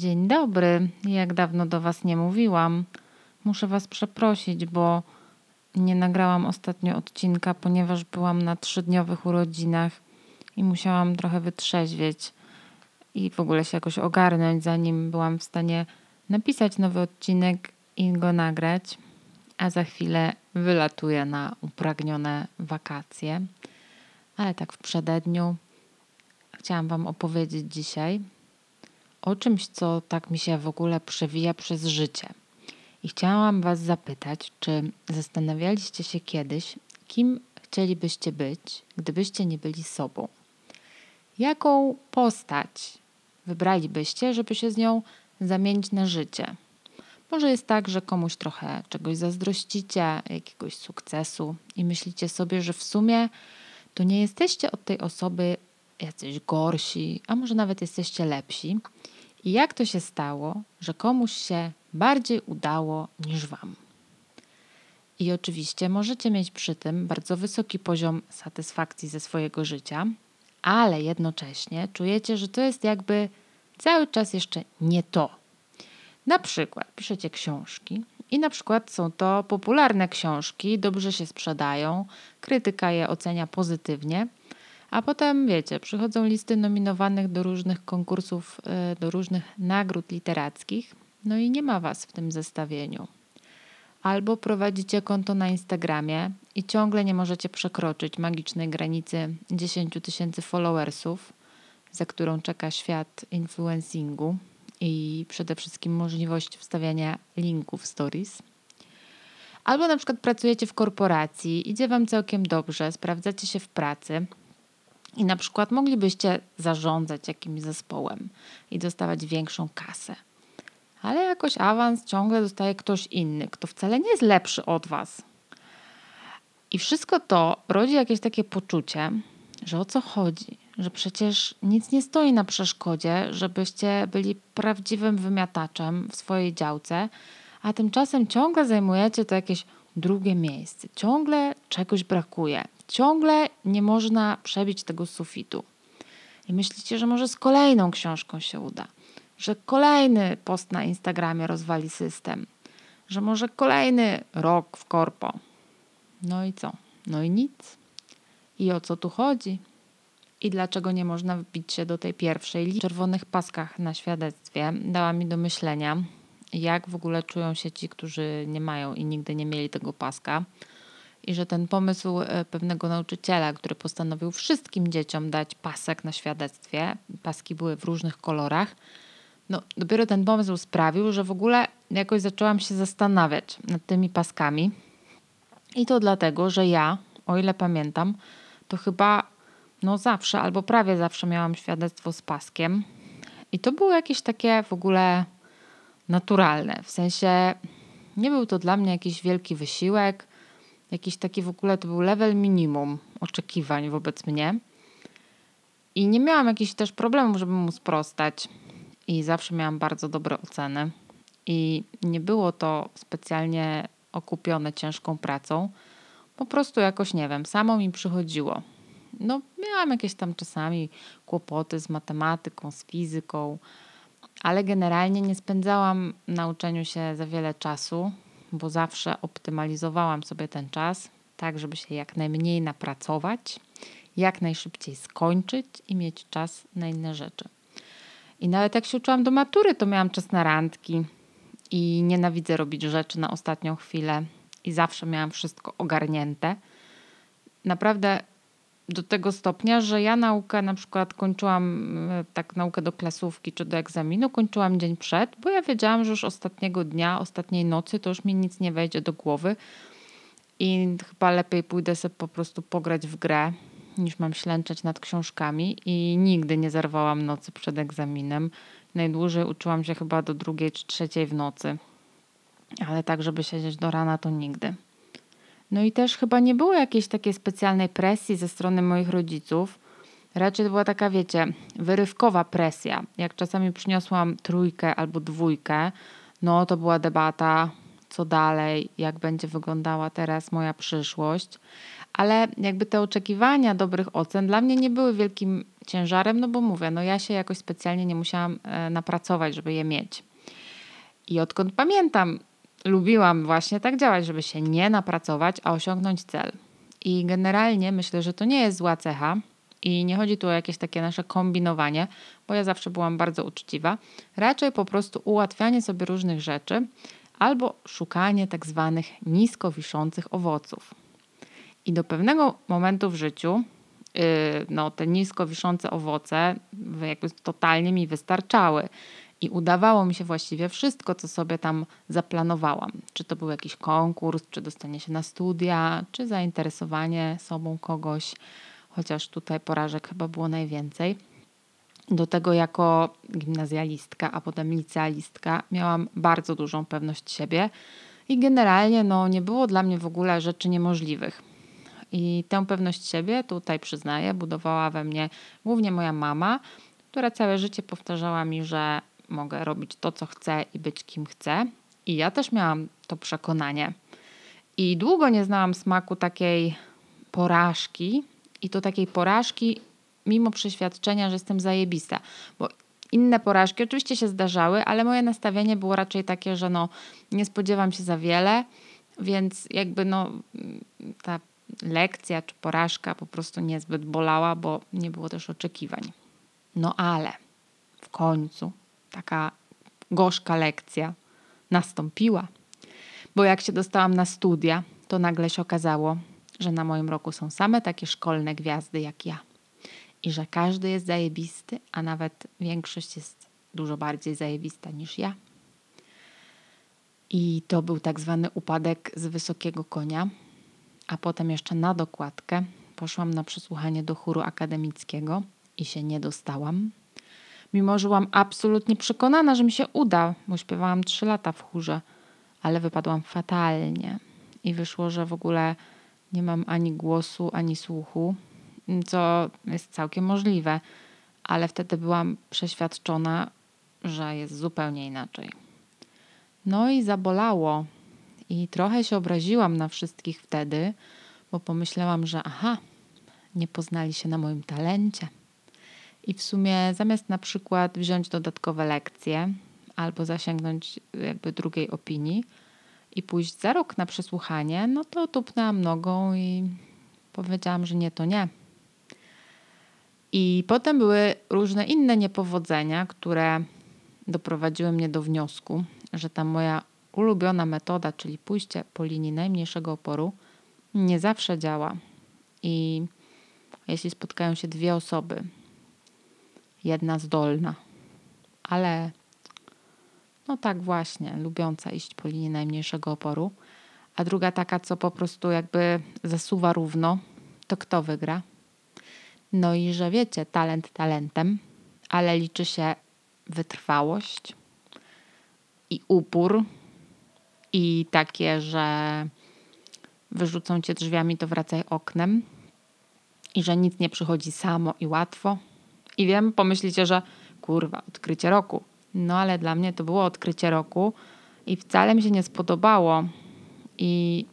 Dzień dobry. Jak dawno do Was nie mówiłam. Muszę Was przeprosić, bo nie nagrałam ostatnio odcinka, ponieważ byłam na trzydniowych urodzinach i musiałam trochę wytrzeźwieć i w ogóle się jakoś ogarnąć, zanim byłam w stanie napisać nowy odcinek i go nagrać. A za chwilę wylatuję na upragnione wakacje. Ale tak w przededniu chciałam Wam opowiedzieć dzisiaj o czymś, co tak mi się w ogóle przewija przez życie. I chciałam Was zapytać, czy zastanawialiście się kiedyś, kim chcielibyście być, gdybyście nie byli sobą? Jaką postać wybralibyście, żeby się z nią zamienić na życie? Może jest tak, że komuś trochę czegoś zazdrościcie, jakiegoś sukcesu i myślicie sobie, że w sumie to nie jesteście od tej osoby jacyś gorsi, a może nawet jesteście lepsi. I jak to się stało, że komuś się bardziej udało niż Wam? I oczywiście możecie mieć przy tym bardzo wysoki poziom satysfakcji ze swojego życia, ale jednocześnie czujecie, że to jest jakby cały czas jeszcze nie to. Na przykład piszecie książki i na przykład są to popularne książki, dobrze się sprzedają, krytyka je ocenia pozytywnie, a potem, wiecie, przychodzą listy nominowanych do różnych konkursów, e, do różnych nagród literackich, no i nie ma was w tym zestawieniu. Albo prowadzicie konto na Instagramie i ciągle nie możecie przekroczyć magicznej granicy 10 tysięcy followersów, za którą czeka świat influencingu i przede wszystkim możliwość wstawiania linków stories. Albo na przykład pracujecie w korporacji, idzie Wam całkiem dobrze, sprawdzacie się w pracy, i na przykład moglibyście zarządzać jakimś zespołem i dostawać większą kasę. Ale jakoś awans ciągle dostaje ktoś inny, kto wcale nie jest lepszy od was. I wszystko to rodzi jakieś takie poczucie, że o co chodzi, że przecież nic nie stoi na przeszkodzie, żebyście byli prawdziwym wymiataczem w swojej działce, a tymczasem ciągle zajmujecie to jakieś drugie miejsce. Ciągle czegoś brakuje. Ciągle nie można przebić tego sufitu. I myślicie, że może z kolejną książką się uda, że kolejny post na Instagramie rozwali system, że może kolejny rok w korpo. No i co? No i nic. I o co tu chodzi? I dlaczego nie można wbić się do tej pierwszej liczby? czerwonych paskach na świadectwie dała mi do myślenia, jak w ogóle czują się ci, którzy nie mają i nigdy nie mieli tego paska. I że ten pomysł e, pewnego nauczyciela, który postanowił wszystkim dzieciom dać pasek na świadectwie, paski były w różnych kolorach, no dopiero ten pomysł sprawił, że w ogóle jakoś zaczęłam się zastanawiać nad tymi paskami. I to dlatego, że ja, o ile pamiętam, to chyba no zawsze albo prawie zawsze miałam świadectwo z paskiem. I to było jakieś takie w ogóle naturalne. W sensie nie był to dla mnie jakiś wielki wysiłek, jakiś taki w ogóle to był level minimum oczekiwań wobec mnie. I nie miałam jakichś też problemów, żeby mu sprostać. I zawsze miałam bardzo dobre oceny. I nie było to specjalnie okupione ciężką pracą. Po prostu jakoś, nie wiem, samo mi przychodziło. No, miałam jakieś tam czasami kłopoty z matematyką, z fizyką, ale generalnie nie spędzałam na uczeniu się za wiele czasu, bo zawsze optymalizowałam sobie ten czas, tak żeby się jak najmniej napracować, jak najszybciej skończyć i mieć czas na inne rzeczy. I nawet jak się uczyłam do matury, to miałam czas na randki i nienawidzę robić rzeczy na ostatnią chwilę i zawsze miałam wszystko ogarnięte. Naprawdę do tego stopnia, że ja naukę na przykład kończyłam, e, tak naukę do klasówki czy do egzaminu, kończyłam dzień przed, bo ja wiedziałam, że już ostatniego dnia, ostatniej nocy to już mi nic nie wejdzie do głowy i chyba lepiej pójdę sobie po prostu pograć w grę, niż mam ślęczeć nad książkami i nigdy nie zerwałam nocy przed egzaminem. Najdłużej uczyłam się chyba do drugiej czy trzeciej w nocy, ale tak, żeby siedzieć do rana, to nigdy. No i też chyba nie było jakiejś takiej specjalnej presji ze strony moich rodziców. Raczej była taka, wiecie, wyrywkowa presja. Jak czasami przyniosłam trójkę albo dwójkę, no to była debata, co dalej, jak będzie wyglądała teraz moja przyszłość. Ale jakby te oczekiwania dobrych ocen dla mnie nie były wielkim ciężarem, no bo mówię, no ja się jakoś specjalnie nie musiałam e, napracować, żeby je mieć. I odkąd pamiętam, lubiłam właśnie tak działać, żeby się nie napracować, a osiągnąć cel. I generalnie myślę, że to nie jest zła cecha. I nie chodzi tu o jakieś takie nasze kombinowanie, bo ja zawsze byłam bardzo uczciwa. Raczej po prostu ułatwianie sobie różnych rzeczy albo szukanie tak zwanych nisko wiszących owoców. I do pewnego momentu w życiu yy, no, te nisko wiszące owoce jakby totalnie mi wystarczały. I udawało mi się właściwie wszystko, co sobie tam zaplanowałam. Czy to był jakiś konkurs, czy dostanie się na studia, czy zainteresowanie sobą kogoś, chociaż tutaj porażek chyba było najwięcej. Do tego jako gimnazjalistka, a potem licealistka miałam bardzo dużą pewność siebie i generalnie no, nie było dla mnie w ogóle rzeczy niemożliwych. I tę pewność siebie, tutaj przyznaję, budowała we mnie głównie moja mama, która całe życie powtarzała mi, że mogę robić to, co chcę i być kim chcę. I ja też miałam to przekonanie. I długo nie znałam smaku takiej porażki, i to takiej porażki, mimo przeświadczenia, że jestem zajebista. Bo inne porażki oczywiście się zdarzały, ale moje nastawienie było raczej takie, że no, nie spodziewam się za wiele, więc jakby no, ta lekcja czy porażka po prostu niezbyt bolała, bo nie było też oczekiwań. No ale w końcu taka gorzka lekcja nastąpiła. Bo jak się dostałam na studia, to nagle się okazało, że na moim roku są same takie szkolne gwiazdy jak ja. I że każdy jest zajebisty, a nawet większość jest dużo bardziej zajebista niż ja. I to był tak zwany upadek z wysokiego konia. A potem jeszcze na dokładkę poszłam na przesłuchanie do chóru akademickiego i się nie dostałam. Mimo, że byłam absolutnie przekonana, że mi się uda, bo śpiewałam trzy lata w chórze, ale wypadłam fatalnie. I wyszło, że w ogóle nie mam ani głosu, ani słuchu, co jest całkiem możliwe, ale wtedy byłam przeświadczona, że jest zupełnie inaczej. No i zabolało. I trochę się obraziłam na wszystkich wtedy, bo pomyślałam, że aha, nie poznali się na moim talencie. I w sumie zamiast na przykład wziąć dodatkowe lekcje albo zasięgnąć jakby drugiej opinii, i pójść za rok na przesłuchanie, no to tupnęłam nogą i powiedziałam, że nie, to nie. I potem były różne inne niepowodzenia, które doprowadziły mnie do wniosku, że ta moja ulubiona metoda, czyli pójście po linii najmniejszego oporu, nie zawsze działa. I jeśli spotkają się dwie osoby, jedna zdolna, ale no tak właśnie, lubiąca iść po linii najmniejszego oporu, a druga taka, co po prostu jakby zasuwa równo, to kto wygra? No i że wiecie, talent talentem, ale liczy się wytrwałość i upór i takie, że wyrzucą cię drzwiami, to wracaj oknem i że nic nie przychodzi samo i łatwo. I wiem, pomyślicie, że kurwa, odkrycie roku. No ale dla mnie to było odkrycie roku i wcale mi się nie spodobało. I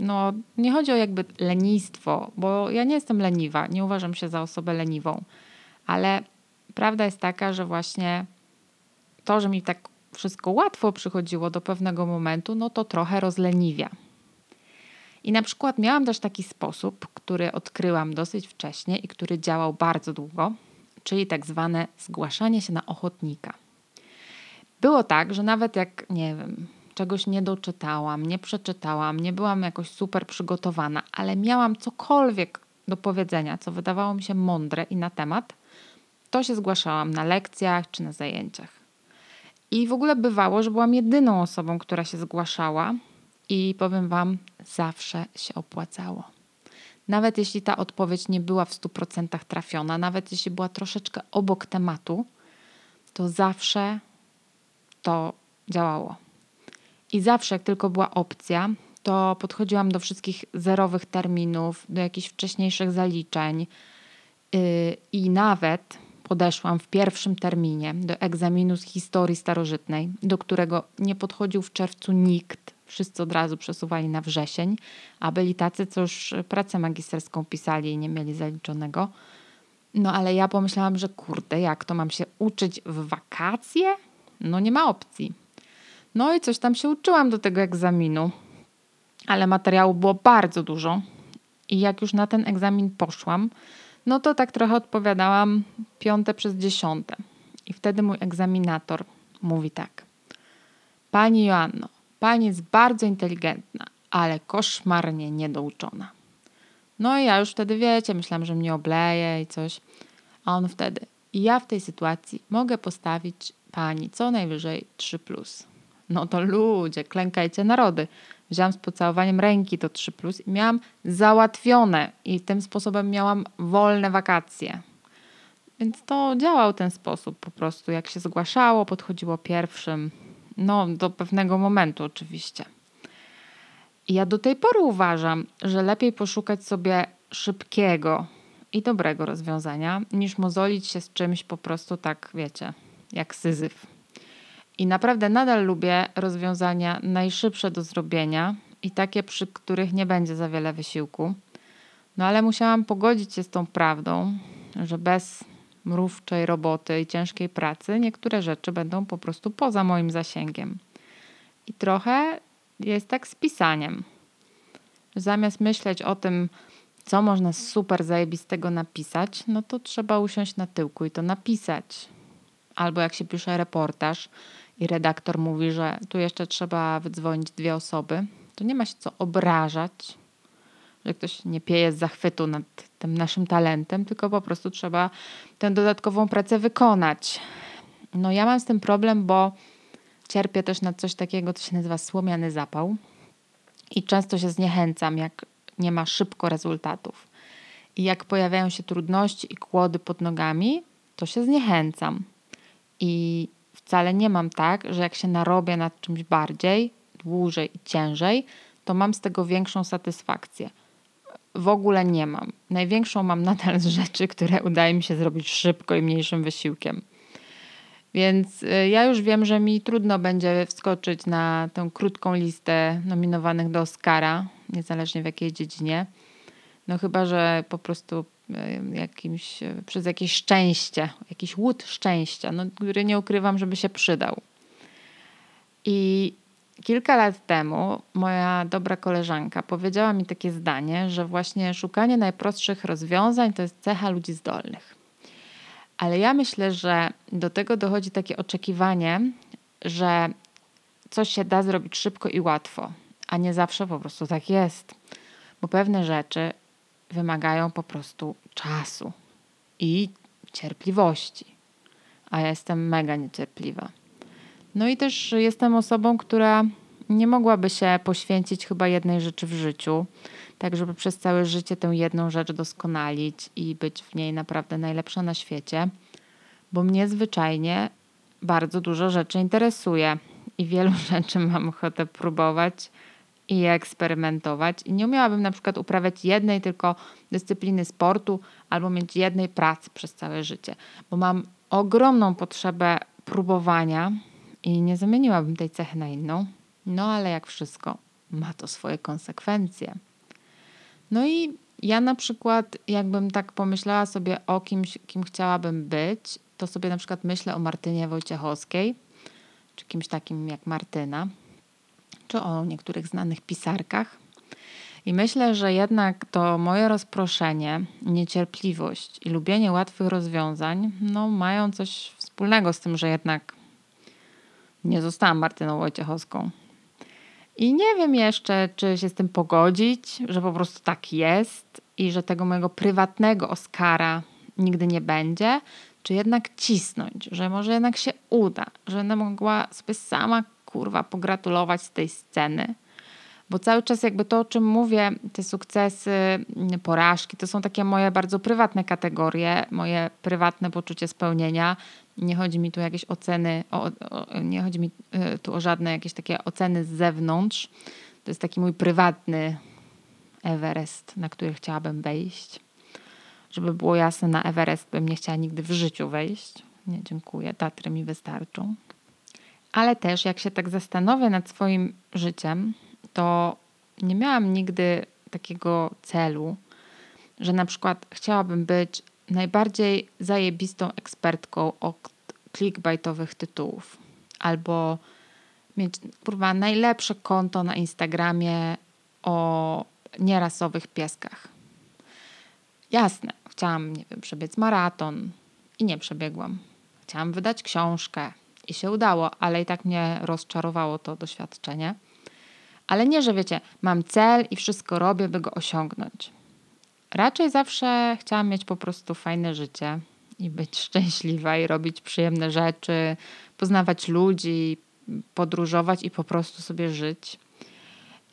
no, nie chodzi o jakby lenistwo, bo ja nie jestem leniwa, nie uważam się za osobę leniwą, ale prawda jest taka, że właśnie to, że mi tak wszystko łatwo przychodziło do pewnego momentu, no to trochę rozleniwia. I na przykład miałam też taki sposób, który odkryłam dosyć wcześnie i który działał bardzo długo, czyli tak zwane zgłaszanie się na ochotnika. Było tak, że nawet jak, nie wiem, czegoś nie doczytałam, nie przeczytałam, nie byłam jakoś super przygotowana, ale miałam cokolwiek do powiedzenia, co wydawało mi się mądre i na temat, to się zgłaszałam na lekcjach czy na zajęciach. I w ogóle bywało, że byłam jedyną osobą, która się zgłaszała, i powiem Wam, zawsze się opłacało. Nawet jeśli ta odpowiedź nie była w 100% trafiona, nawet jeśli była troszeczkę obok tematu, to zawsze to działało. I zawsze, jak tylko była opcja, to podchodziłam do wszystkich zerowych terminów, do jakichś wcześniejszych zaliczeń yy, i nawet podeszłam w pierwszym terminie do egzaminu z historii starożytnej, do którego nie podchodził w czerwcu nikt. Wszyscy od razu przesuwali na wrzesień, a byli tacy, co już pracę magisterską pisali i nie mieli zaliczonego. No ale ja pomyślałam, że kurde, jak to mam się uczyć w wakacje? No nie ma opcji. No i coś tam się uczyłam do tego egzaminu, ale materiału było bardzo dużo. I jak już na ten egzamin poszłam, no to tak trochę odpowiadałam piąte przez dziesiąte. I wtedy mój egzaminator mówi tak. Pani Joanno, pani jest bardzo inteligentna, ale koszmarnie niedouczona. No i ja już wtedy, wiecie, myślałam, że mnie obleje i coś. A on wtedy, ja w tej sytuacji mogę postawić pani co najwyżej 3+. Plus. No to ludzie, klękajcie narody. Wziąłam z pocałowaniem ręki to 3 plus i miałam załatwione i tym sposobem miałam wolne wakacje. Więc to działał ten sposób po prostu. Jak się zgłaszało, podchodziło pierwszym. No, do pewnego momentu oczywiście. Ja do tej pory uważam, że lepiej poszukać sobie szybkiego i dobrego rozwiązania, niż mozolić się z czymś po prostu tak, wiecie, jak syzyf. I naprawdę nadal lubię rozwiązania najszybsze do zrobienia i takie, przy których nie będzie za wiele wysiłku. No ale musiałam pogodzić się z tą prawdą, że bez mrówczej roboty i ciężkiej pracy niektóre rzeczy będą po prostu poza moim zasięgiem. I trochę jest tak z pisaniem. Zamiast myśleć o tym, co można super zajebistego napisać, no to trzeba usiąść na tyłku i to napisać. Albo jak się pisze reportaż, i redaktor mówi, że tu jeszcze trzeba wydzwonić dwie osoby, to nie ma się co obrażać, że ktoś nie pieje z zachwytu nad tym naszym talentem, tylko po prostu trzeba tę dodatkową pracę wykonać. No ja mam z tym problem, bo cierpię też na coś takiego, co się nazywa słomiany zapał i często się zniechęcam, jak nie ma szybko rezultatów. I jak pojawiają się trudności i kłody pod nogami, to się zniechęcam. I wcale nie mam tak, że jak się narobię nad czymś bardziej, dłużej i ciężej, to mam z tego większą satysfakcję. W ogóle nie mam. Największą mam nadal z rzeczy, które udaje mi się zrobić szybko i mniejszym wysiłkiem. Więc y, ja już wiem, że mi trudno będzie wskoczyć na tę krótką listę nominowanych do Oscara, niezależnie w jakiej dziedzinie. No chyba, że po prostu jakimś, przez jakieś szczęście, jakiś łód szczęścia, no, który nie ukrywam, żeby się przydał. I kilka lat temu moja dobra koleżanka powiedziała mi takie zdanie, że właśnie szukanie najprostszych rozwiązań to jest cecha ludzi zdolnych. Ale ja myślę, że do tego dochodzi takie oczekiwanie, że coś się da zrobić szybko i łatwo, a nie zawsze po prostu tak jest. Bo pewne rzeczy wymagają po prostu czasu i cierpliwości. A ja jestem mega niecierpliwa. No i też jestem osobą, która nie mogłaby się poświęcić chyba jednej rzeczy w życiu, tak żeby przez całe życie tę jedną rzecz doskonalić i być w niej naprawdę najlepsza na świecie, bo mnie zwyczajnie bardzo dużo rzeczy interesuje i wielu rzeczy mam ochotę próbować i eksperymentować. I nie umiałabym na przykład uprawiać jednej tylko dyscypliny sportu albo mieć jednej pracy przez całe życie, bo mam ogromną potrzebę próbowania i nie zamieniłabym tej cechy na inną. No ale jak wszystko, ma to swoje konsekwencje. No i ja na przykład, jakbym tak pomyślała sobie o kimś, kim chciałabym być, to sobie na przykład myślę o Martynie Wojciechowskiej, czy kimś takim jak Martyna, czy o niektórych znanych pisarkach. I myślę, że jednak to moje rozproszenie, niecierpliwość i lubienie łatwych rozwiązań no, mają coś wspólnego z tym, że jednak nie zostałam Martyną Wojciechowską. I nie wiem jeszcze, czy się z tym pogodzić, że po prostu tak jest i że tego mojego prywatnego Oscara nigdy nie będzie, czy jednak cisnąć, że może jednak się uda, że będę mogła sobie sama kurwa pogratulować z tej sceny. Bo cały czas jakby to, o czym mówię, te sukcesy, porażki, to są takie moje bardzo prywatne kategorie, moje prywatne poczucie spełnienia. Nie chodzi mi tu jakieś oceny, o, o, nie chodzi mi y, tu o żadne jakieś takie oceny z zewnątrz. To jest taki mój prywatny Everest, na który chciałabym wejść. Żeby było jasne, na Everest bym nie chciała nigdy w życiu wejść. Nie, dziękuję. Tatry mi wystarczą Ale też, jak się tak zastanowię nad swoim życiem, to nie miałam nigdy takiego celu, że na przykład chciałabym być najbardziej zajebistą ekspertką od clickbaitowych tytułów albo mieć kurwa najlepsze konto na Instagramie o nierasowych pieskach. Jasne, chciałam, nie wiem, przebiec maraton i nie przebiegłam. Chciałam wydać książkę i się udało, ale i tak mnie rozczarowało to doświadczenie. Ale nie, że wiecie, mam cel i wszystko robię, by go osiągnąć. Raczej zawsze chciałam mieć po prostu fajne życie i być szczęśliwa i robić przyjemne rzeczy, poznawać ludzi, podróżować i po prostu sobie żyć.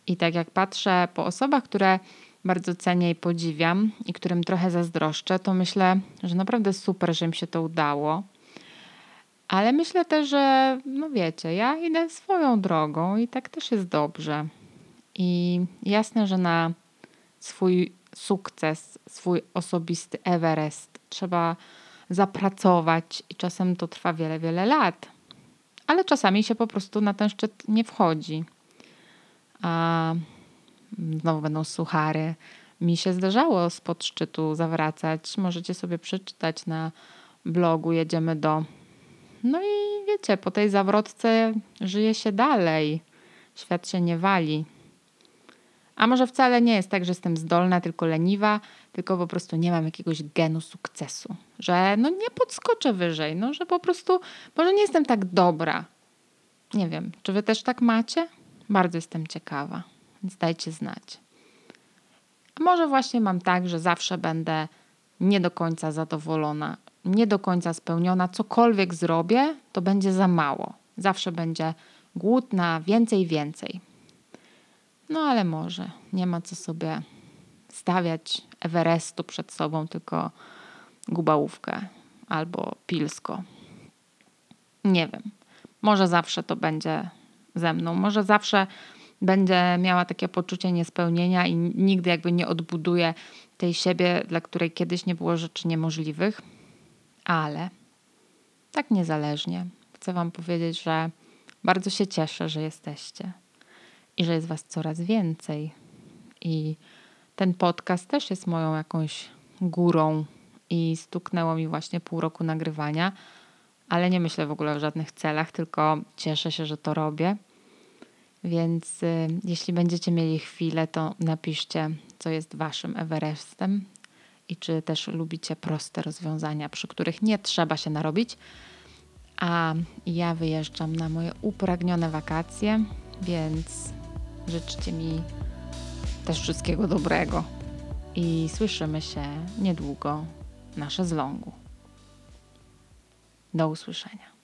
I tak jak patrzę po osobach, które bardzo cenię i podziwiam i którym trochę zazdroszczę, to myślę, że naprawdę super, że im się to udało. Ale myślę też, że no wiecie, ja idę swoją drogą i tak też jest dobrze. I jasne, że na swój sukces, swój osobisty Everest trzeba zapracować i czasem to trwa wiele, wiele lat. Ale czasami się po prostu na ten szczyt nie wchodzi. A znowu będą suchary. Mi się zdarzało spod szczytu zawracać. Możecie sobie przeczytać na blogu Jedziemy do. No i wiecie, po tej zawrotce żyje się dalej. Świat się nie wali. A może wcale nie jest tak, że jestem zdolna, tylko leniwa, tylko po prostu nie mam jakiegoś genu sukcesu. Że no nie podskoczę wyżej, no że po prostu może nie jestem tak dobra. Nie wiem, czy wy też tak macie? Bardzo jestem ciekawa, więc dajcie znać. A może właśnie mam tak, że zawsze będę nie do końca zadowolona, nie do końca spełniona. Cokolwiek zrobię, to będzie za mało. Zawsze będzie głód na więcej, więcej. No ale może nie ma co sobie stawiać Everestu przed sobą, tylko gubałówkę albo pilsko. Nie wiem. Może zawsze to będzie ze mną. Może zawsze będzie miała takie poczucie niespełnienia i nigdy jakby nie odbuduje tej siebie, dla której kiedyś nie było rzeczy niemożliwych. Ale tak niezależnie chcę Wam powiedzieć, że bardzo się cieszę, że jesteście i że jest Was coraz więcej. I ten podcast też jest moją jakąś górą i stuknęło mi właśnie pół roku nagrywania, ale nie myślę w ogóle o żadnych celach, tylko cieszę się, że to robię. Więc y, jeśli będziecie mieli chwilę, to napiszcie, co jest Waszym Everestem i czy też lubicie proste rozwiązania, przy których nie trzeba się narobić. A ja wyjeżdżam na moje upragnione wakacje, więc życzcie mi też wszystkiego dobrego i słyszymy się niedługo na szezlongu. Do usłyszenia.